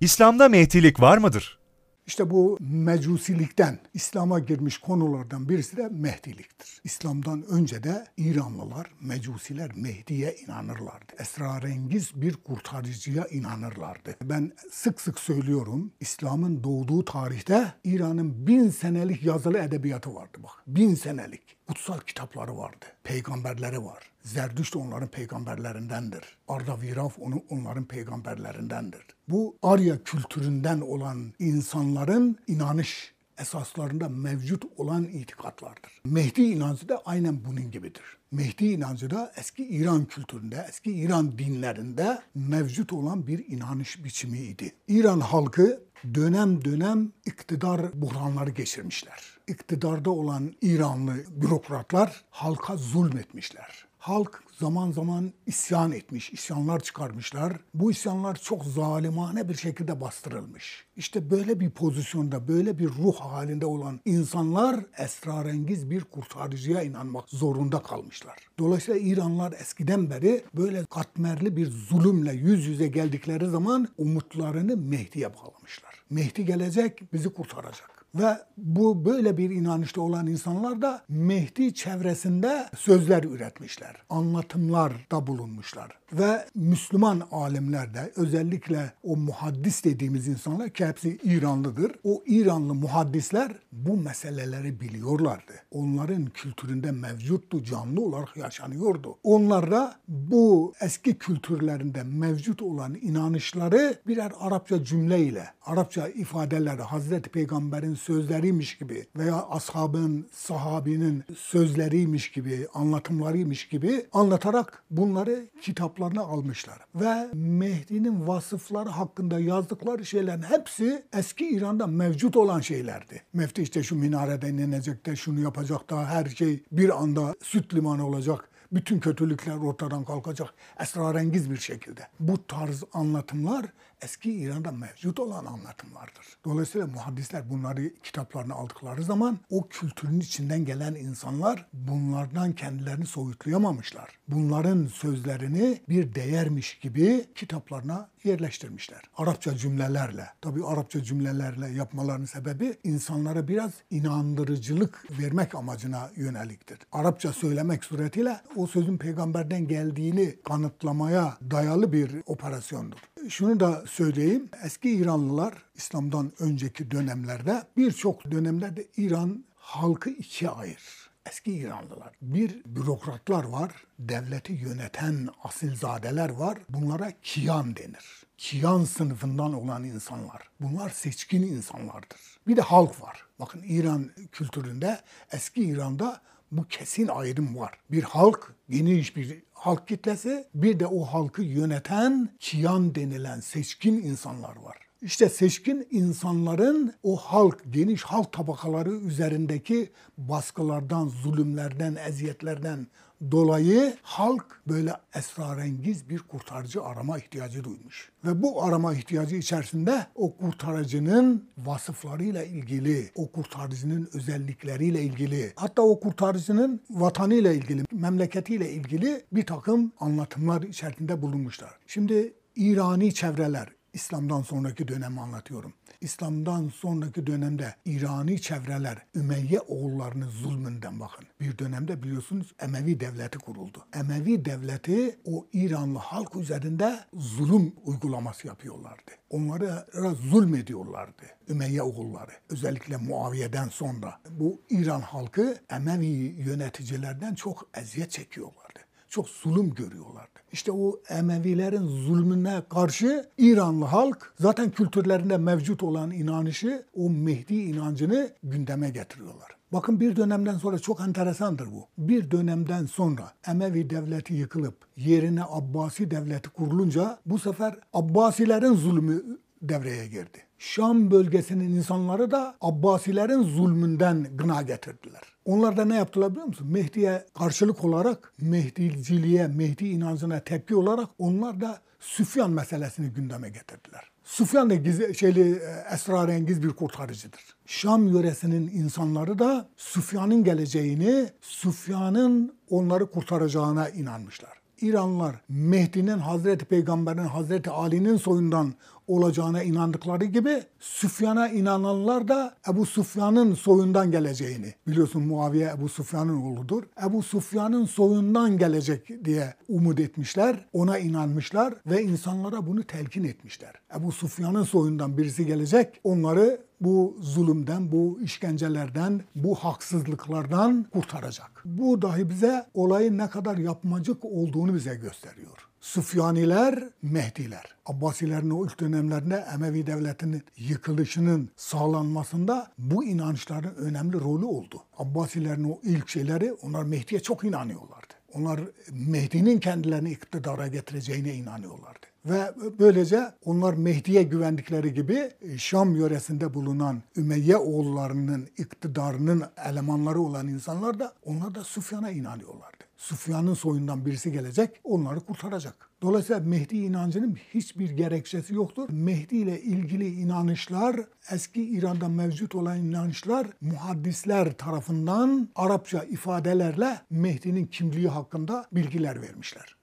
İslam'da Mehdilik var mıdır? İşte bu mecusilikten İslam'a girmiş konulardan birisi de Mehdiliktir. İslam'dan önce de İranlılar, mecusiler Mehdi'ye inanırlardı. Esrarengiz bir kurtarıcıya inanırlardı. Ben sık sık söylüyorum, İslam'ın doğduğu tarihte İran'ın bin senelik yazılı edebiyatı vardı bak. Bin senelik. Kutsal kitapları vardı. Peygamberleri var. Zerdüşt onların peygamberlerindendir. Arda Viraf onu onların peygamberlerindendir. Bu Arya kültüründen olan insanların inanış esaslarında mevcut olan itikatlardır. Mehdi inancı da aynen bunun gibidir. Mehdi inancı da eski İran kültüründe, eski İran dinlerinde mevcut olan bir inanış biçimiydi. İran halkı dönem dönem iktidar buhranları geçirmişler. İktidarda olan İranlı bürokratlar halka zulmetmişler halk zaman zaman isyan etmiş, isyanlar çıkarmışlar. Bu isyanlar çok zalimane bir şekilde bastırılmış. İşte böyle bir pozisyonda, böyle bir ruh halinde olan insanlar esrarengiz bir kurtarıcıya inanmak zorunda kalmışlar. Dolayısıyla İranlar eskiden beri böyle katmerli bir zulümle yüz yüze geldikleri zaman umutlarını Mehdi'ye bağlamışlar. Mehdi gelecek, bizi kurtaracak. Ve bu böyle bir inanışta olan insanlar da Mehdi çevresinde sözler üretmişler. Anlatımlar da bulunmuşlar. Ve Müslüman alimler de özellikle o muhaddis dediğimiz insanlar ki hepsi İranlıdır. O İranlı muhaddisler bu meseleleri biliyorlardı. Onların kültüründe mevcuttu, canlı olarak yaşanıyordu. Onlar da bu eski kültürlerinde mevcut olan inanışları birer Arapça cümleyle, Arapça ifadelerle Hazreti Peygamber'in sözleriymiş gibi veya ashabın, sahabinin sözleriymiş gibi, anlatımlarıymış gibi anlatarak bunları kitaplarına almışlar. Ve Mehdi'nin vasıfları hakkında yazdıkları şeylerin hepsi eski İran'da mevcut olan şeylerdi. Mehdi işte şu minareden inecek de şunu yapacak da her şey bir anda süt limanı olacak bütün kötülükler ortadan kalkacak esrarengiz bir şekilde. Bu tarz anlatımlar eski İran'da mevcut olan anlatımlardır. Dolayısıyla muhaddisler bunları kitaplarına aldıkları zaman o kültürün içinden gelen insanlar bunlardan kendilerini soyutlayamamışlar. Bunların sözlerini bir değermiş gibi kitaplarına yerleştirmişler. Arapça cümlelerle. Tabii Arapça cümlelerle yapmalarının sebebi insanlara biraz inandırıcılık vermek amacına yöneliktir. Arapça söylemek suretiyle o sözün peygamberden geldiğini kanıtlamaya dayalı bir operasyondur. Şunu da söyleyeyim. Eski İranlılar İslam'dan önceki dönemlerde birçok dönemlerde İran halkı ikiye ayırır eski İranlılar. Bir bürokratlar var, devleti yöneten asilzadeler var. Bunlara kiyan denir. Kiyan sınıfından olan insanlar. Bunlar seçkin insanlardır. Bir de halk var. Bakın İran kültüründe, eski İran'da bu kesin ayrım var. Bir halk, geniş bir halk kitlesi, bir de o halkı yöneten kiyan denilen seçkin insanlar var. İşte seçkin insanların o halk, geniş halk tabakaları üzerindeki baskılardan, zulümlerden, eziyetlerden dolayı halk böyle esrarengiz bir kurtarıcı arama ihtiyacı duymuş. Ve bu arama ihtiyacı içerisinde o kurtarıcının vasıflarıyla ilgili, o kurtarıcının özellikleriyle ilgili, hatta o kurtarıcının vatanıyla ilgili, memleketiyle ilgili bir takım anlatımlar içerisinde bulunmuşlar. Şimdi İrani çevreler, İslam'dan sonraki dönemi anlatıyorum. İslam'dan sonraki dönemde İrani çevreler Ümeyye oğullarının zulmünden bakın. Bir dönemde biliyorsunuz Emevi devleti kuruldu. Emevi devleti o İranlı halk üzerinde zulüm uygulaması yapıyorlardı. Onlara zulmediyorlardı Ümeyye oğulları. Özellikle Muaviye'den sonra bu İran halkı Emevi yöneticilerden çok eziyet çekiyorlardı çok zulüm görüyorlardı. İşte o Emevilerin zulmüne karşı İranlı halk zaten kültürlerinde mevcut olan inanışı, o Mehdi inancını gündeme getiriyorlar. Bakın bir dönemden sonra çok enteresandır bu. Bir dönemden sonra Emevi devleti yıkılıp yerine Abbasi devleti kurulunca bu sefer Abbasilerin zulmü devreye girdi. Şam bölgesinin insanları da Abbasilerin zulmünden gına getirdiler. Onlar da ne yaptılar biliyor musun? Mehdi'ye karşılık olarak Mehdiciliğe, Mehdi inancına tepki olarak onlar da Süfyan meselesini gündeme getirdiler. Süfyan da gizli, şeyli, e, esrarengiz bir kurtarıcıdır. Şam yöresinin insanları da Süfyan'ın geleceğini, Süfyan'ın onları kurtaracağına inanmışlar. İranlılar Mehdi'nin Hazreti Peygamber'in Hazreti Ali'nin soyundan olacağına inandıkları gibi Süfyan'a inananlar da Ebu Süfyan'ın soyundan geleceğini biliyorsun Muaviye Ebu Süfyan'ın oğludur. Ebu Süfyan'ın soyundan gelecek diye umut etmişler. Ona inanmışlar ve insanlara bunu telkin etmişler. Ebu Süfyan'ın soyundan birisi gelecek. Onları bu zulümden, bu işkencelerden, bu haksızlıklardan kurtaracak. Bu dahi bize olayın ne kadar yapmacık olduğunu bize gösteriyor. Süfyaniler, Mehdiler. Abbasilerin o ilk dönemlerinde Emevi devletinin yıkılışının sağlanmasında bu inançların önemli rolü oldu. Abbasilerin o ilk şeyleri onlar Mehdi'ye çok inanıyorlardı. Onlar Mehdi'nin kendilerini iktidara getireceğine inanıyorlardı. Ve böylece onlar Mehdi'ye güvendikleri gibi Şam yöresinde bulunan Ümeyye oğullarının iktidarının elemanları olan insanlar da onlar da Süfyan'a inanıyorlardı. Süfyan'ın soyundan birisi gelecek, onları kurtaracak. Dolayısıyla Mehdi inancının hiçbir gerekçesi yoktur. Mehdi ile ilgili inanışlar, eski İran'da mevcut olan inanışlar muhaddisler tarafından Arapça ifadelerle Mehdi'nin kimliği hakkında bilgiler vermişler.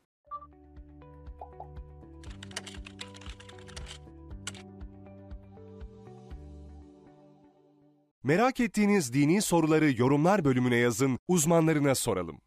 Merak ettiğiniz dini soruları yorumlar bölümüne yazın, uzmanlarına soralım.